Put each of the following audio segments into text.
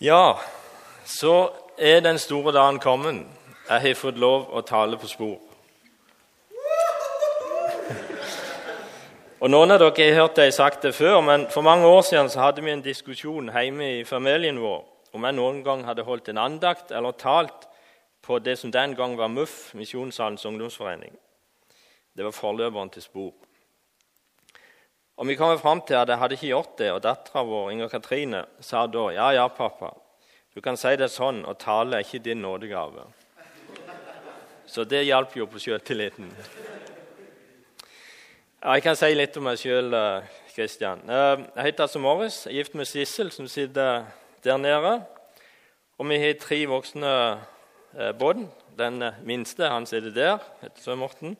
Ja, så er den store dagen kommet. Jeg har fått lov å tale på spor. Og Noen av dere har hørt jeg sagt det før, men for mange år siden så hadde vi en diskusjon hjemme i familien vår om jeg noen gang hadde holdt en andakt eller talt på det som den gang var MUF, Misjonssalens ungdomsforening. Det var forløperen til Spor. Og Vi kommer fram til at jeg hadde ikke gjort det, og dattera vår Inger Katrine sa da ja, ja, pappa, du kan si det sånn, og tale er ikke din nådegave. Så det hjalp jo på selvtilliten. Ja, jeg kan si litt om meg sjøl, Kristian. Eh, jeg heter altså Morris, er gift med Sissel, som sitter der nede. Og vi har tre voksne barn. bånd. Den minste han sitter der, heter Søren Morten.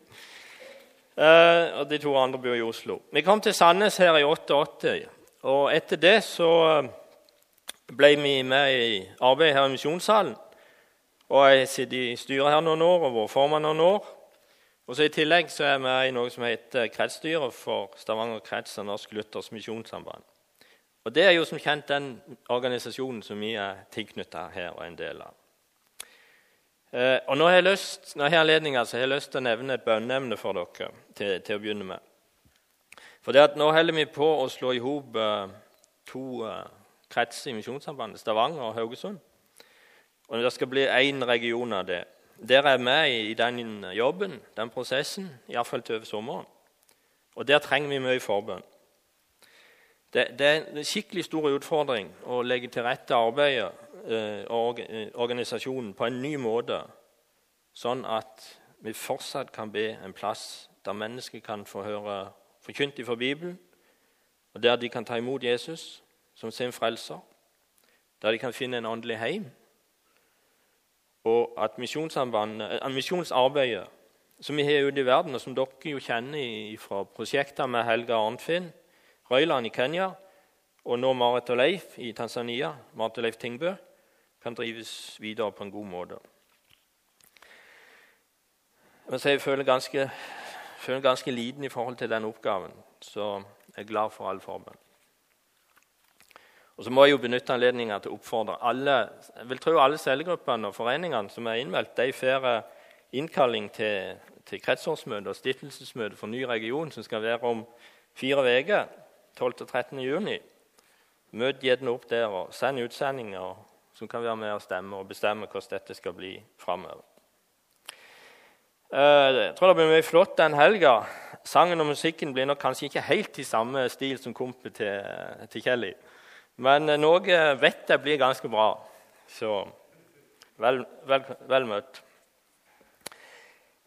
Eh, og de to andre bor i Oslo. Vi kom til Sandnes her i 88. Og etter det så eh, ble vi med i arbeid her i Misjonssalen. Og jeg sitter i styret her noen år og vært formann noen år. Og så I tillegg så er jeg med i noe som heter kretsstyret for Stavanger krets av Norsk Luthers Misjonssamband. Og Det er jo som kjent den organisasjonen som vi er tilknyttet her og en del av. Eh, og Nå har jeg lyst, når jeg har anledning, altså, jeg har lyst til å nevne et bønneemne for dere til, til, å begynne med. For det at Nå holder vi på å slå i hop eh, to eh, kretser i Misjonssambandet, Stavanger og Haugesund. Og Det skal bli én region av det. Der er jeg med i, i den jobben, den prosessen, iallfall til over sommeren. Og der trenger vi mye forbønn. Det, det, er en skikkelig stor utfordring å legge til rette arbeidet organisasjonen på en ny måte, sånn at vi fortsatt kan be en plass der mennesker kan få høre forkynt fra Bibelen, og der de kan ta imot Jesus som sin frelser, der de kan finne en åndelig heim, og at eh, misjonsarbeidet som vi har ute i verden, og som dere jo kjenner fra prosjekter med Helga Arnfinn, Røyland i Kenya, og nå Marit og Leif i Tanzania, Marit og Leif Tingbø, kan drives videre på en god måte. Men jeg føler ganske, føler ganske liten i forhold til den oppgaven, så jeg er glad for all forbønn. Og så må jeg jo benytte anledningen til å oppfordre alle jeg vil tro alle cellegruppene og foreningene som er innmeldt, de får innkalling til, til kretsårsmøte og stiftelsesmøte for ny region, som skal være om fire uker, 12.-13. juni. Møt gjerne opp der og send utsendinger som kan være med og stemme og bestemme hvordan dette skal bli framover. Eh, jeg tror det blir mye flott den helga. Sangen og musikken blir nok kanskje ikke helt i samme stil som kompet til, til Kelly. Men eh, noe vet jeg blir ganske bra. Så vel, vel, vel møtt.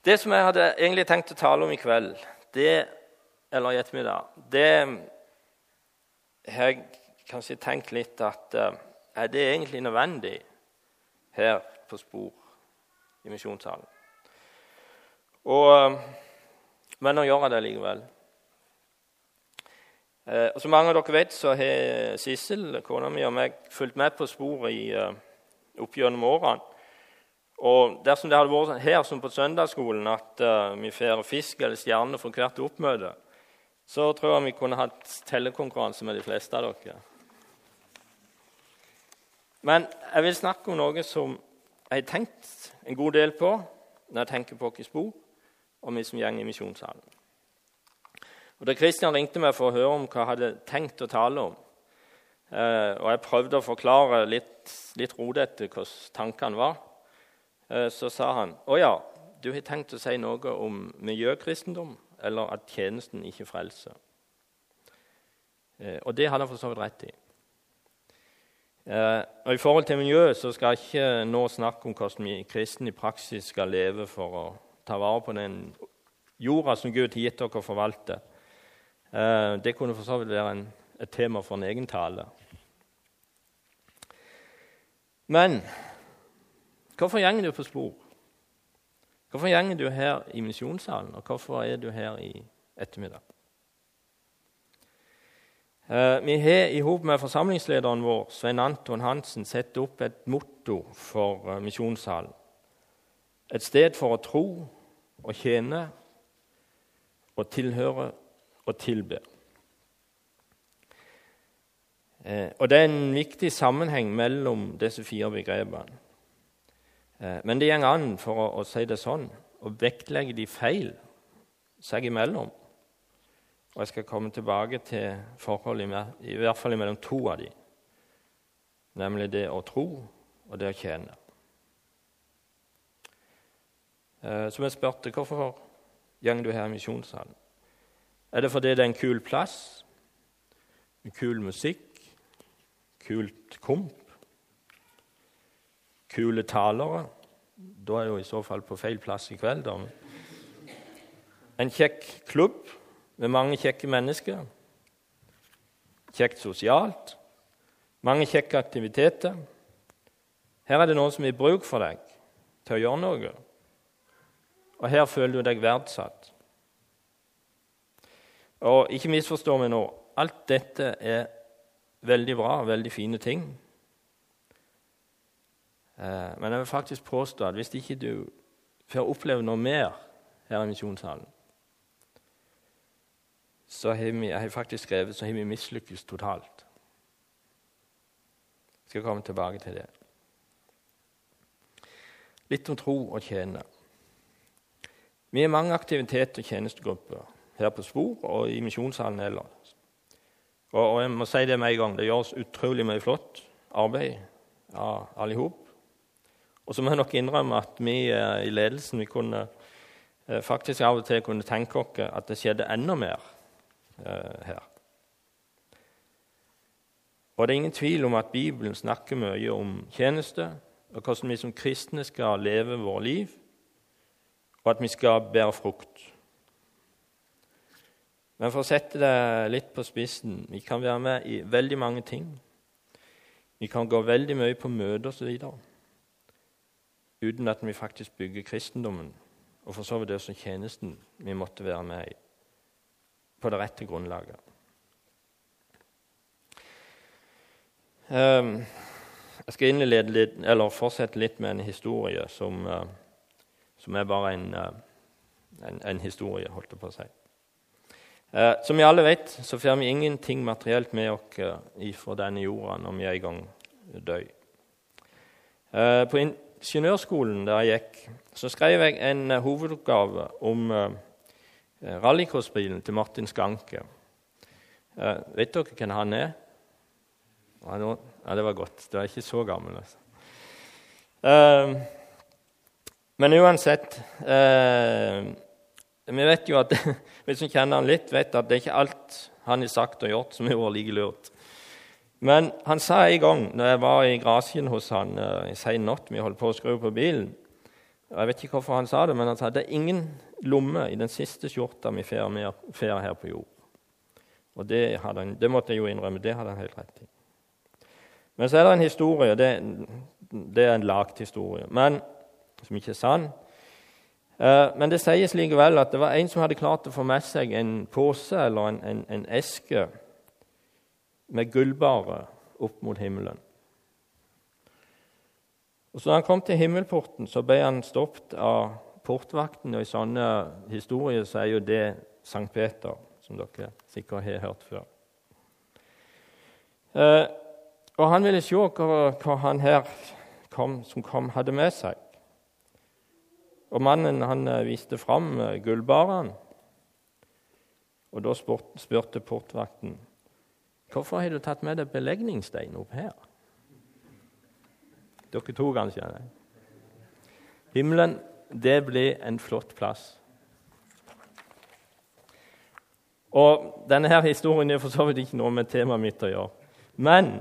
Det som jeg hadde egentlig tenkt å tale om i kveld, det, eller i ettermiddag, det har jeg kanskje tenkt litt at er det egentlig nødvendig her på Spor i misjonssalen. Og, men nå gjør jeg det likevel. Eh, Som mange av dere vet, så har Sissel, kona mi og meg fulgt med på sporet i, uh, opp gjennom årene. Og Dersom det hadde vært her som på søndagsskolen at uh, vi får fisk eller stjerne for hvert oppmøte, så tror jeg vi kunne hatt tellekonkurranse med de fleste av dere. Men jeg vil snakke om noe som jeg har tenkt en god del på når jeg tenker på vårt spor og vi som går i misjonssalen. Og Da Kristian ringte meg for å høre om hva jeg hadde tenkt å tale om, eh, og jeg prøvde å forklare litt, litt rodete hvordan tankene var, eh, så sa han å ja, du har tenkt å si noe om miljøkristendom, eller at tjenesten ikke frelser. Eh, og det hadde han for så vidt rett i. Eh, og I forhold til miljøet så skal jeg ikke nå snakke om hvordan vi kristne i praksis skal leve for å ta vare på den jorda som Gud har gitt dere å forvalte. Eh, det kunne for så vidt være en, et tema for en egen tale. Men hvorfor gjenger du på spor? Hvorfor gjenger du her i misjonssalen, og hvorfor er du her i ettermiddag? Eh, vi har i med forsamlingslederen vår, Svein Anton Hansen, satt opp et motto for eh, misjonssalen. Et sted for å tro og tjene og tilhøre og tilbe. Eh, og det er en viktig sammenheng mellom disse fire begrepene. Men det går an, for å, å, si det sånn, å vektlegge de feil seg imellom. Og jeg skal komme tilbake til forholdet i hvert fall mellom to av dem, nemlig det å tro og det å tjene. Eh, som jeg spurte hvorfor går du her i misjonssalen. Er det fordi det er en kul plass, kul musikk, kult komp, kule talere? Da er jeg jo i så fall på feil plass i kveld. Da. En kjekk klubb med mange kjekke mennesker. Kjekt sosialt. Mange kjekke aktiviteter. Her er det noen som har bruk for deg til å gjøre noe. Og her føler du deg verdsatt. Og ikke misforstå meg nå. Alt dette er veldig bra, veldig fine ting. Eh, men jeg vil faktisk påstå at hvis ikke du får oppleve noe mer her i misjonssalen, så har vi, jeg har faktisk skrevet så har vi mislykkes totalt. Jeg skal komme tilbake til det. Litt om tro og tjene. Vi har mange aktiviteter og tjenestegrupper her på Spor og i misjonssalen ellers. Og, og, jeg må si det med en gang, det gjøres utrolig mye flott arbeid av alle sammen. Og så må jeg nok innrømme at vi eh, i ledelsen vi kunne eh, faktisk av og til kunne tenke oss at det skjedde enda mer her. Og det er ingen tvil om at Bibelen snakker mye om tjeneste, og hvordan vi som kristne skal leve vårt liv, og at vi skal bære frukt. Men for å sette det litt på spissen vi kan være med i veldig mange ting. Vi kan gå veldig mye på møter osv. uten at vi faktisk bygger kristendommen, og for så vidt også tjenesten vi måtte være med i, på det rette grunnlaget. Um, jeg skal litt, fortsette litt med en historie som, uh, som er bare en, uh, en, en, historie, holdt jeg på å si. Uh, som vi alle vet, så får vi ingenting materielt med oss fra denne jorda når vi i gang døy. på ingeniørskolen der jeg gikk, så skrev jeg en hovedoppgave om rallycrossbilen til Martin Skanke. vet dere hvem han er? Ja, det var godt. Du er ikke så gammel, altså. Uh, men uansett Vi vet jo at vi som kjenner han litt, vet at det er ikke alt han har sagt og gjort, som har vært like lurt. Men han sa en gang når jeg var i garasjen hos han i sein natt Vi holdt på å skru på bilen. Jeg vet ikke hvorfor han sa det, men han sa det er ingen lomme i den siste skjorta vi får her på jord. Og det, han, det måtte jeg jo innrømme. Det hadde han helt rett i. Men så er det en historie. Det, det er en lagt historie, men, som ikke er sann. Eh, men det sies likevel at det var en som hadde klart å få med seg en pose eller en, en, en eske med gullbare opp mot himmelen. Og så Da han kom til himmelporten, så ble han stoppet av portvakten. og I sånne historier så er jo det Sankt Peter, som dere sikkert har hørt før. Eh, og han ville se hva, hva han her kom, som kom, hadde med seg. Og Mannen han eh, viste fram eh, gullbaren. Og Da spurte portvakten hvorfor har du tatt med deg belegningsstein opp her. Dere to, kanskje? Himmelen, det blir en flott plass. Og Denne her historien er for så vidt ikke noe med temaet mitt å gjøre. Men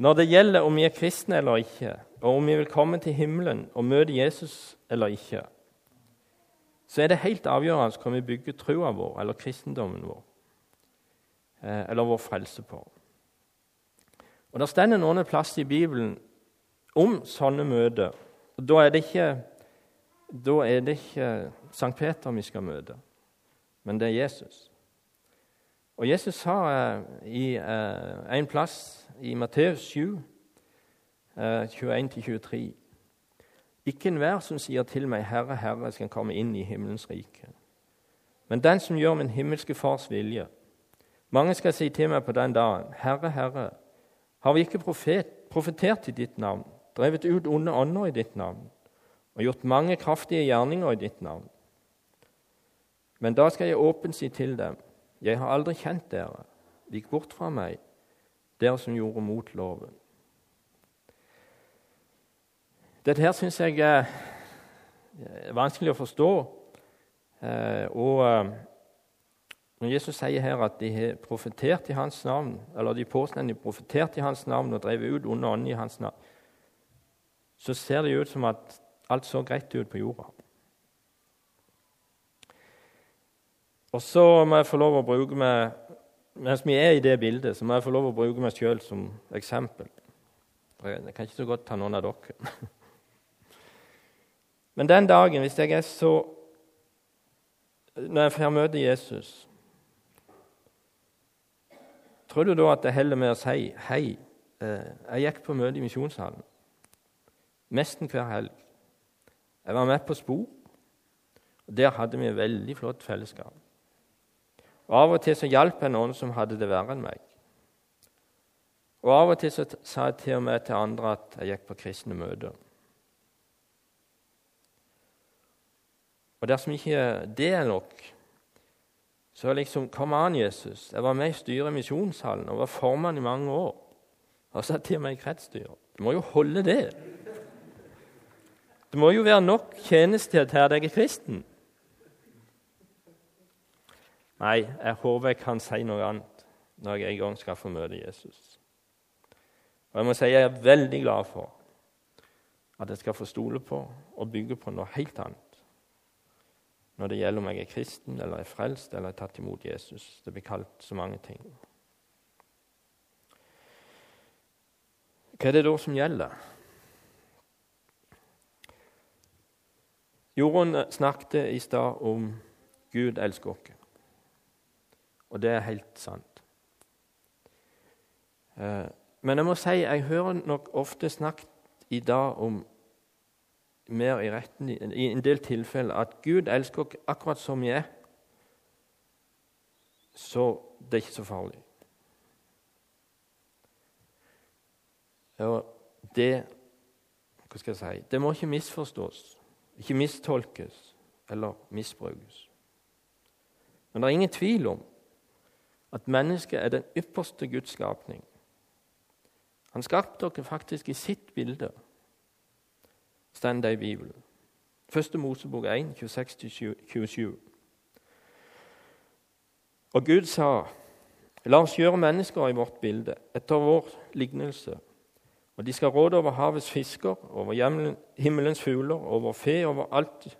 når det gjelder om vi er kristne eller ikke, og om vi vil komme til himmelen og møte Jesus eller ikke, så er det helt avgjørende hva vi bygger troa vår eller kristendommen vår eh, eller vår frelse på. Og Det står noen plass i Bibelen om sånne møter. og Da er det ikke, er det ikke Sankt Peter vi skal møte, men det er Jesus. Og Jesus sa eh, i eh, en plass i Matteus 7, eh, 21-23.: Ikke enhver som sier til meg, Herre, Herre, skal komme inn i himmelens rike. Men den som gjør min himmelske Fars vilje. Mange skal si til meg på den dagen, Herre, Herre, har vi ikke profet, profetert i ditt navn, drevet ut onde ånder i ditt navn og gjort mange kraftige gjerninger i ditt navn? Men da skal jeg åpent si til dem, jeg har aldri kjent dere, vik bort fra meg, dere som gjorde mot loven. Dette her syns jeg er vanskelig å forstå. Eh, og eh, når Jesus sier her at de har profetert i hans navn, eller de påstår de profeterte i hans navn og drev ut onde ånder i hans navn, så ser det ut som at alt så greit ut på jorda. Og så må jeg få lov å bruke meg mens vi er i det bildet, så må jeg få lov å bruke meg sjøl som eksempel. Jeg kan ikke så godt ta noen av dere. Men den dagen, hvis jeg er så Når jeg får møte Jesus Tror du da at det holder med å si 'Hei, eh, jeg gikk på møte i misjonshallen' nesten hver helg. Jeg var med på Spor, og der hadde vi et veldig flott fellesskap. Og Av og til så hjalp jeg noen som hadde det verre enn meg. Og Av og til så sa jeg til og med til andre at jeg gikk på kristne møter. Og dersom ikke det er nok, så liksom Kom an, Jesus. Jeg var med i styret i Misjonshallen og var formann i mange år. Og satt til meg i kretsstyret. Du må jo holde det. Det må jo være nok tjeneste til at jeg er kristen. Nei, jeg håper jeg kan si noe annet når jeg en gang skal få møte Jesus. Og Jeg må si jeg er veldig glad for at jeg skal få stole på og bygge på noe helt annet når det gjelder om jeg er kristen eller er frelst eller er tatt imot Jesus. Det blir kalt så mange ting. Hva er det da som gjelder? Jorunn snakket i stad om Gud elsker oss. Og det er helt sant. Eh, men jeg må si jeg hører nok ofte snakket i dag om mer i retten i en del tilfeller at Gud elsker oss akkurat som vi er, så det er ikke så farlig. Og det hva skal jeg si, det må ikke misforstås, ikke mistolkes eller misbrukes. Men det er ingen tvil om at mennesket er den ypperste Guds skapning. Han skapte dere faktisk i sitt bilde står det i Bibelen. Første Mosebok 1, 26-27. Og Gud sa, La oss gjøre mennesker i vårt bilde, etter vår lignelse. Og de skal råde over havets fisker, over himmelens fugler, over fe, over alt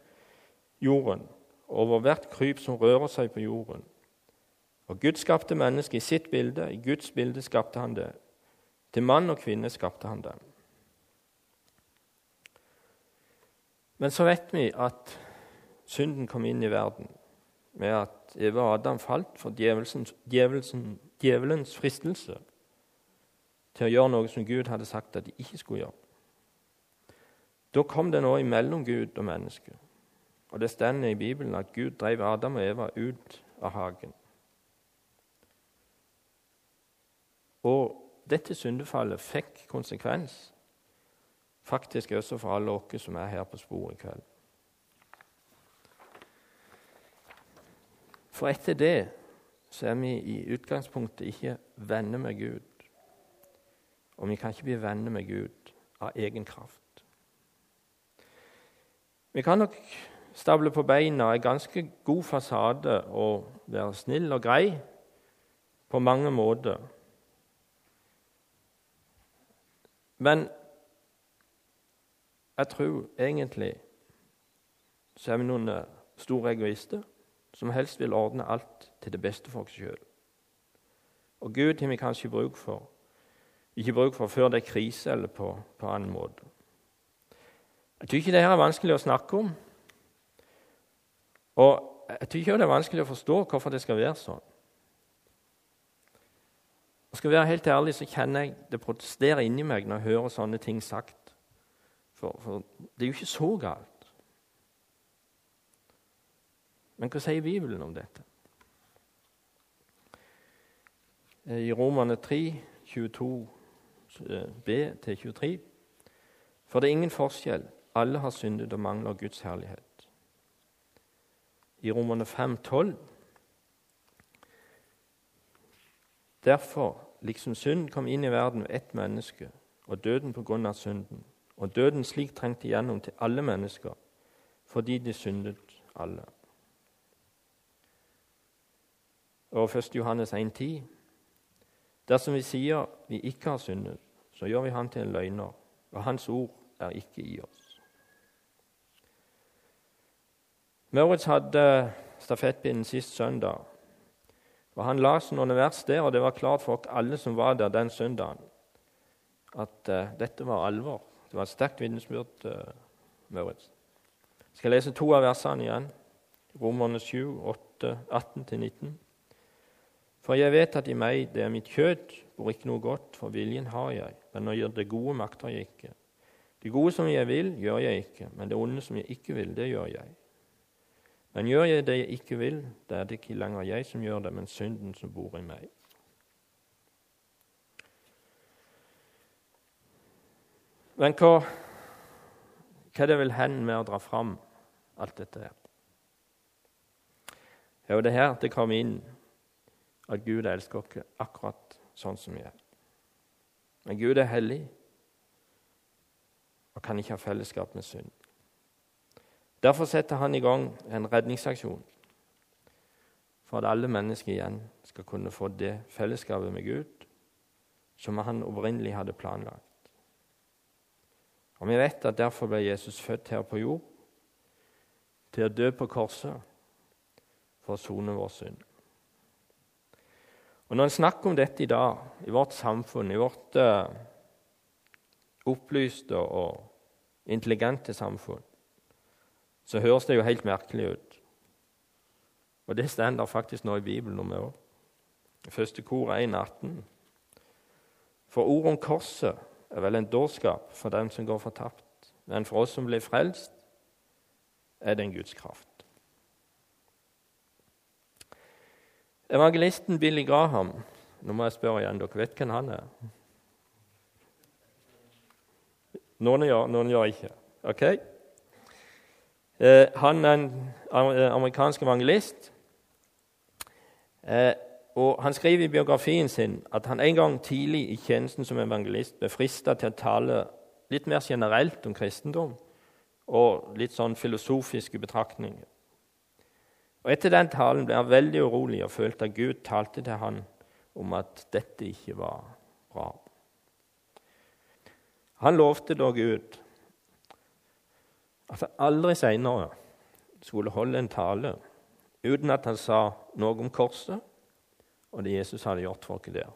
jorden, over hvert kryp som rører seg på jorden. Og Gud skapte mennesket i sitt bilde, i Guds bilde skapte han det. Til mann og kvinne skapte han dem. Men så vet vi at synden kom inn i verden med at Eva og Adam falt for djevelens, djevelens fristelse til å gjøre noe som Gud hadde sagt at de ikke skulle gjøre. Da kom det noe imellom Gud og mennesket. Og Det står i Bibelen at Gud drev Adam og Eva ut av hagen. Og dette syndefallet fikk konsekvens Faktisk også for alle dere som er her på sporet i kveld. For etter det så er vi i utgangspunktet ikke venner med Gud. Og vi kan ikke bli venner med Gud av egen kraft. Vi kan nok stable på beina en ganske god fasade og være snill og grei på mange måter. Men jeg tror egentlig så er vi noen eh, store egoister som helst vil ordne alt til det beste for oss sjøl. Og Gud har vi kanskje bruk for. Ikke bruk for før det er krise eller på, på annen måte. Jeg tror ikke det her er vanskelig å snakke om. Og jeg tror ikke det er vanskelig å forstå hvorfor det skal være sånn. Og skal jeg være helt ærlig, så kjenner jeg det protesterer inni meg når jeg hører sånne ting sagt. For, for det er jo ikke så galt. Men hva sier Bibelen om dette? eh, i Romane 3, 22b-23. For det er ingen forskjell. Alle har syndet og mangler Guds herlighet. I Romane 5, 12. Derfor, liksom synd kom inn i verden ved ett menneske, og døden på grunn av synden, og døden slik trengte igjennom til alle mennesker, fordi de syndet alle. Og 1. Johannes 1,10.: Dersom vi sier vi ikke har syndet, så gjør vi han til en løgner, og hans ord er ikke i oss. Maurits hadde stafettpinnen sist søndag, og han las noen vers der, og det var klart for alle som var der den søndagen, at uh, dette var alvor. Det var et sterkt vitnesbyrd, uh, Maurits. Jeg skal lese to av versene igjen. Romerne 7, 8, 18-19. For jeg vet at i meg, det er mitt kjød, bor ikke noe godt, for viljen har jeg, men å gjøre det gode makter jeg ikke. Det gode som jeg vil, gjør jeg ikke, men det onde som jeg ikke vil, det gjør jeg. Men gjør jeg det jeg ikke vil, da er det ikke lenger jeg som gjør det, men synden som bor i meg. Men hva, hva det vil hen med å dra fram alt dette her? Er jo det her det kommer inn at Gud elsker oss akkurat sånn som vi er. Men Gud er hellig og kan ikke ha fellesskap med synd. Derfor setter han i gang en redningsaksjon for at alle mennesker igjen skal kunne få det fellesskapet med Gud som han opprinnelig hadde planlagt. Og Vi vet at derfor ble Jesus født her på jord, til å dø på korset for å sone vår synd. Og Når en snakker om dette i dag, i vårt samfunn, i vårt uh, opplyste og intelligente samfunn, så høres det jo helt merkelig ut. Og det står faktisk nå i Bibelen om òg. Første kor 1,18. For ordet om korset er vel en dårskap for dem som går fortapt, men for oss som blir frelst, er det en Guds kraft. Evangelisten Billy Graham Nå må jeg spørre igjen, dere vet hvem han er? Noen gjør, noen gjør ikke. Ok? Eh, han er en eh, amerikansk evangelist. Eh, og Han skriver i biografien sin at han en gang tidlig i tjenesten som evangelist ble frista til å tale litt mer generelt om kristendom og litt sånn filosofiske betraktninger. Og Etter den talen ble han veldig urolig og følte at Gud talte til han om at dette ikke var bra. Han lovte da Gud at han aldri seinere skulle holde en tale uten at han sa noe om korset og det Jesus hadde gjort for oss der.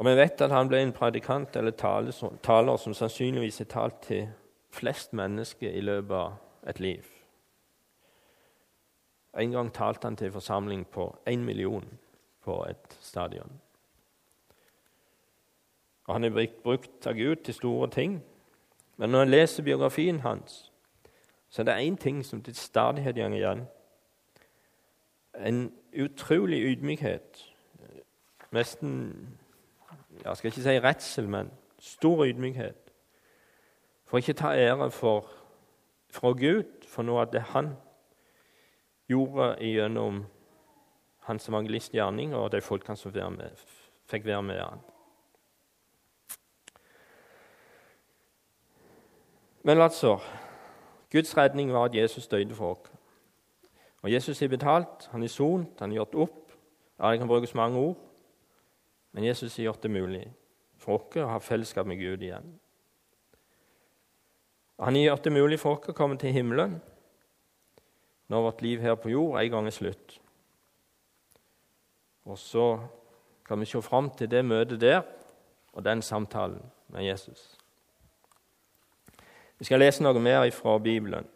Og Vi vet at han ble en predikant eller taler som sannsynligvis har talt til flest mennesker i løpet av et liv. En gang talte han til forsamling på én million på et stadion. Og Han er brukt av Gud til store ting. Men når en leser biografien hans, så er det én ting som til stadighet går igjen. En utrolig ydmykhet. Nesten Jeg skal ikke si redsel, men stor ydmykhet. For ikke ta ære for, fra Gud for noe av det han gjorde gjennom hans evangelistgjerning og de folkene som fikk være med han. Men altså Guds redning var at Jesus døde for oss. Og Jesus har betalt, han har sont, han har gjort opp. Ja, Det kan brukes mange ord, men Jesus har gjort det mulig for oss å ha fellesskap med Gud igjen. Han har gjort det mulig for oss å komme til himmelen når vårt liv her på jord en gang er slutt. Og så kan vi se fram til det møtet der og den samtalen med Jesus. Vi skal lese noe mer fra Bibelen.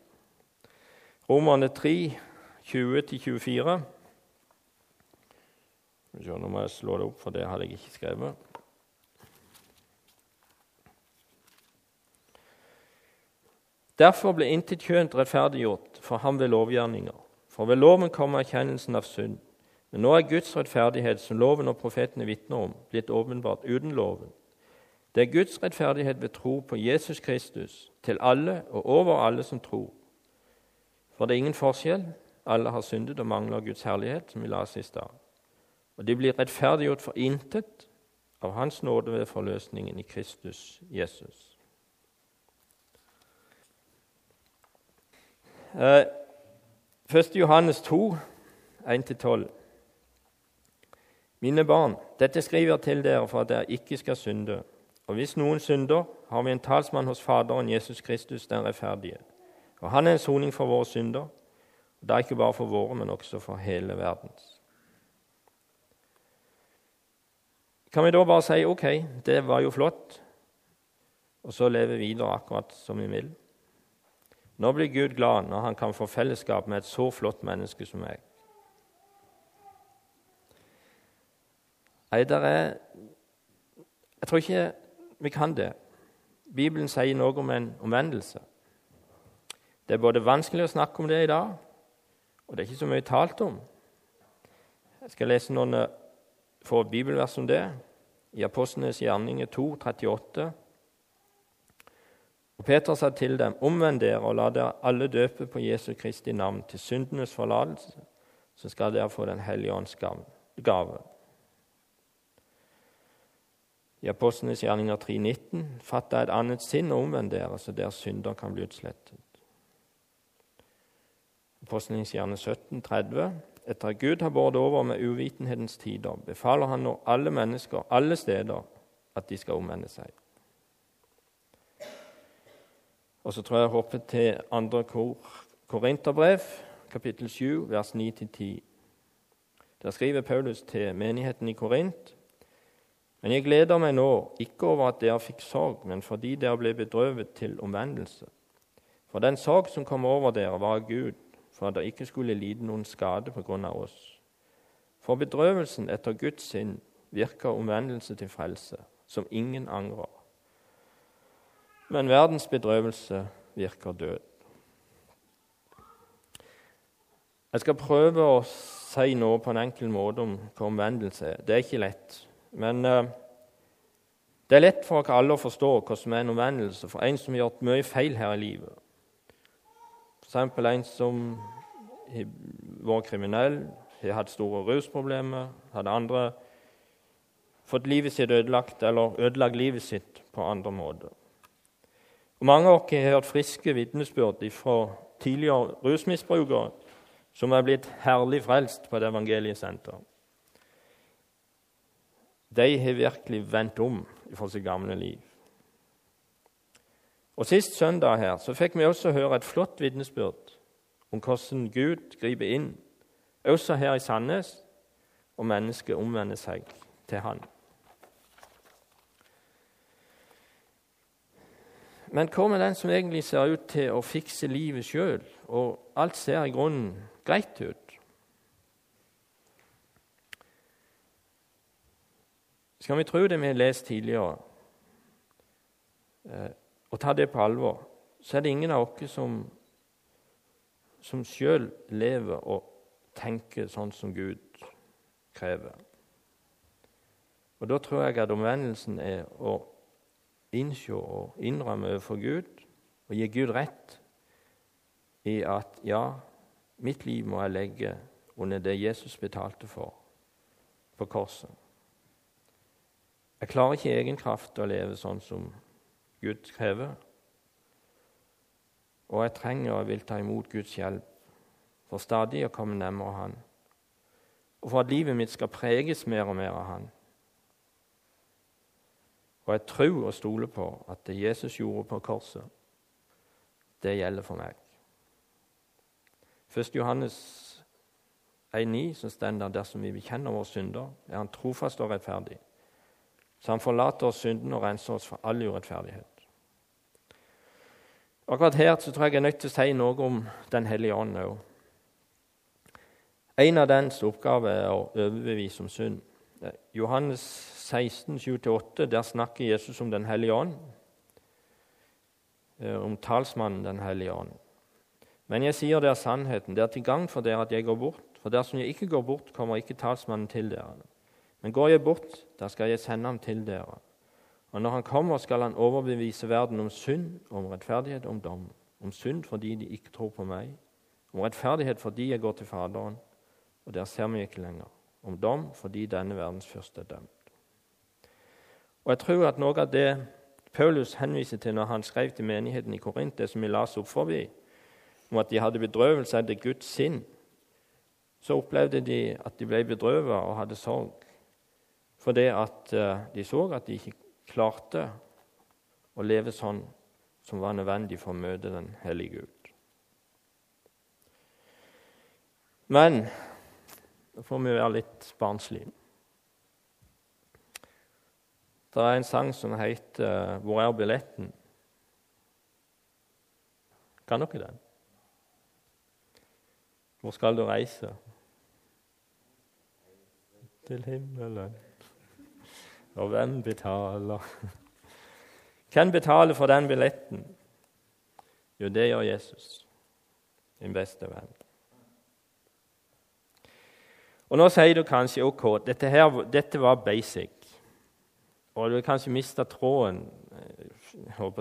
Romerne 3, 20-24. Nå må jeg slå det opp, for det hadde jeg ikke skrevet. Derfor ble intet kjønt rettferdiggjort for ham ved lovgjerninger. For ved loven kommer erkjennelsen av synd. Men nå er Guds rettferdighet, som loven og profetene vitner om, blitt åpenbart uten loven. Det er Guds rettferdighet ved tro på Jesus Kristus til alle og over alle som tror. For det er ingen forskjell. Alle har syndet og mangler Guds herlighet, som vi la oss i stad. Og de blir rettferdiggjort for intet av Hans nåde ved forløsningen i Kristus Jesus. Eh, 1. Johannes 2, 1-12. Mine barn, dette skriver jeg til dere for at dere ikke skal synde. Og hvis noen synder, har vi en talsmann hos Faderen, Jesus Kristus, den rettferdige. Og han er en soning for våre synder, og er ikke bare for våre, men også for hele verdens. Kan vi da bare si ok, det var jo flott, og så leve videre akkurat som vi vil? Nå blir Gud glad når han kan få fellesskap med et så flott menneske som meg. Nei, der er Jeg tror ikke vi kan det. Bibelen sier noe om en omvendelse. Det er både vanskelig å snakke om det i dag, og det er ikke så mye talt om. Jeg skal lese noen eh, få bibelvers om det. I Apostlenes gjerninger 2, 38. Og Peter sa til dem, omvend dere og la dere alle døpe på Jesu Kristi navn til syndenes forlatelse, så skal dere få Den hellige ånds gave. I Apostlenes gjerninger 3,19.: Fatt deg et annet sinn og omvend dere, så deres synder kan bli utslettet. Gjerning 17,30.: Etter at Gud har båret over med uvitenhetens tider, befaler han nå alle mennesker alle steder at de skal omvende seg. Og så tror jeg jeg hopper til andre kor, Korinterbrev, kapittel 7, vers 9-10. Der skriver Paulus til menigheten i Korint.: Men jeg gleder meg nå, ikke over at dere fikk sorg, men fordi dere ble bedrøvet til omvendelse. For den sorg som kom over dere, var av Gud, for at det ikke skulle lide noen skade på grunn av oss. For bedrøvelsen etter Guds sinn virker omvendelse til frelse, som ingen angrer. Men verdens bedrøvelse virker død. Jeg skal prøve å si noe på en enkel måte om hva omvendelse er. Det er ikke lett. Men uh, det er lett for oss alle å forstå hva som er en omvendelse for en som har gjort mye feil her i livet. F.eks. en som var kriminell, har hatt store rusproblemer, hadde andre fått livet sitt ødelagt eller ødelagt livet sitt på andre måter. Og Mange av oss har hørt friske vitnesbyrd fra tidligere rusmisbrukere som er blitt herlig frelst på et evangeliesenter. De har virkelig vendt om fra sitt gamle liv. Og Sist søndag her så fikk vi også høre et flott vitnesbyrd om hvordan Gud griper inn, også her i Sandnes, og mennesket omvender seg til Han. Men hva med den som egentlig ser ut til å fikse livet sjøl, og alt ser i grunnen greit ut? Skal vi tro det vi har lest tidligere, eh, og ta det på alvor, så er det ingen av oss som, som sjøl lever og tenker sånn som Gud krever. Og Da tror jeg at omvendelsen er å innse og innrømme overfor Gud og gi Gud rett i at ja, mitt liv må jeg legge under det Jesus betalte for på korset. Jeg klarer ikke i egen kraft å leve sånn som Gud krever. Og jeg trenger og vil ta imot Guds hjelp for stadig å komme nærmere Han, og for at livet mitt skal preges mer og mer av Han. Og jeg tror og stoler på at det Jesus gjorde på korset, det gjelder for meg. 1. Johannes 1,9 så står det dersom vi bekjenner våre synder, er Han trofast og rettferdig. Så Han forlater oss synden og renser oss for all urettferdighet. Akkurat her så tror jeg jeg er nødt til å si noe om Den hellige ånd òg. En av dens oppgaver er å overbevise om synd. Johannes 16, 7-8, der snakker Jesus om Den hellige ånd, eh, om talsmannen Den hellige ånd. Men jeg sier dere sannheten, det er til gang for dere at jeg går bort. For dersom jeg ikke går bort, kommer ikke talsmannen til dere. Men går jeg bort, da skal jeg sende ham til dere. Og når han kommer, skal han overbevise verden om synd, om rettferdighet om dom. Om synd fordi de ikke tror på meg, om rettferdighet fordi jeg går til Faderen, og der ser vi ikke lenger. Om dom fordi denne verdens første er dømt. Og Jeg tror at noe av det Paulus henviser til når han skrev til menigheten i Korint, det som vi las opp forbi, om at de hadde bedrøvelse etter Guds sinn, så opplevde de at de ble bedrøvet og hadde sorg fordi at eh, de så at de ikke klarte å leve sånn som var nødvendig for å møte den hellige Gud. Men da får vi være litt barnslige. Det er en sang som heter 'Hvor er billetten'? Kan dere den? Hvor skal du reise? Til himmelen. Og hvem betaler? Hvem betaler for den billetten? Jo, det gjør Jesus, din beste venn. Og Nå sier du kanskje ok, dette, her, dette var basic. Og du har kanskje mista tråden eh,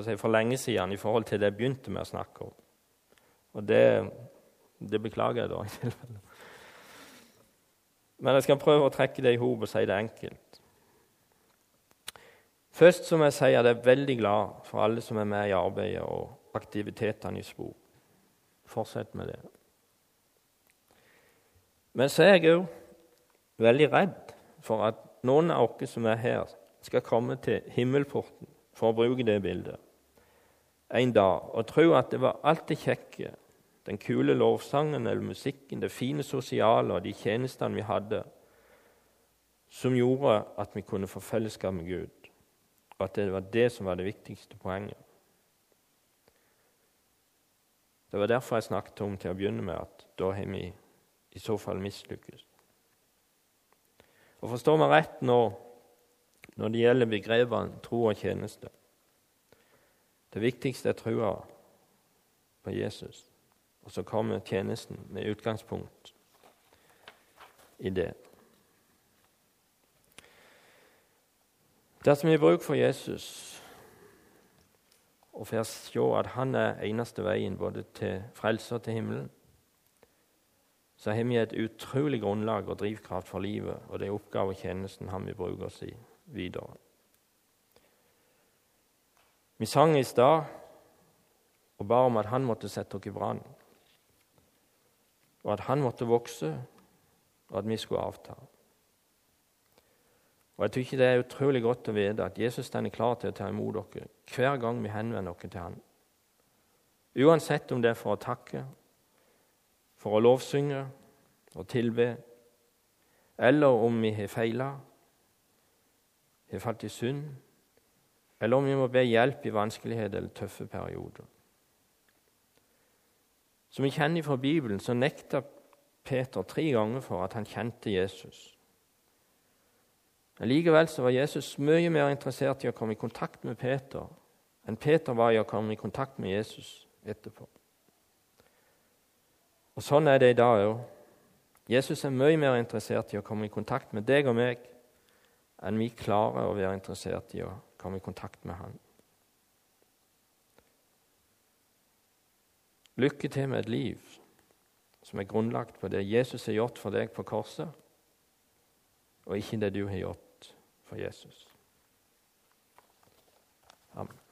si, for lenge siden i forhold til det jeg begynte med å snakke om. Og det, det beklager jeg, da. i tilfelle. Men jeg skal prøve å trekke det i hop og si det enkelt. Først som jeg sier, jeg er veldig glad for alle som er med i arbeidet og aktivitetene i Spor. Fortsett med det. Men så er jeg òg veldig redd for at noen av oss som er her, skal komme til himmelporten, for å bruke det bildet, en dag og tro at det var alt det kjekke, den kule lovsangen eller musikken, det fine sosiale og de tjenestene vi hadde, som gjorde at vi kunne få fellesskap med Gud, og at det var det som var det viktigste poenget. Det var derfor jeg snakket om til å begynne med at da har vi i så fall mislykkes. Og Forstå meg rett nå når det gjelder begrepene tro og tjeneste. Det viktigste er trua på Jesus, og så kommer tjenesten med utgangspunkt i det. Dersom vi har bruk for Jesus og får se at han er eneste veien både til frelse og til himmelen, så har vi et utrolig grunnlag og drivkraft for livet og det er oppgave og tjenesten han vil bruke oss i videre. Vi sang i stad og ba om at han måtte sette oss i brann, og at han måtte vokse, og at vi skulle avta. Og Jeg syns det er utrolig godt å vite at Jesus er klar til å ta imot dere hver gang vi henvender oss til ham. Uansett om det er for å takke, for å lovsynge og tilbe, eller om vi har feila, har falt i synd, eller om vi må be hjelp i vanskeligheter eller tøffe perioder. Som vi kjenner fra Bibelen, så nekta Peter tre ganger for at han kjente Jesus. Likevel så var Jesus mye mer interessert i å komme i kontakt med Peter enn Peter var i å komme i kontakt med Jesus etterpå. Og Sånn er det i dag òg. Jesus er mye mer interessert i å komme i kontakt med deg og meg enn vi klarer å være interessert i å komme i kontakt med Han. Lykke til med et liv som er grunnlagt på det Jesus har gjort for deg på korset, og ikke det du har gjort for Jesus. Amen.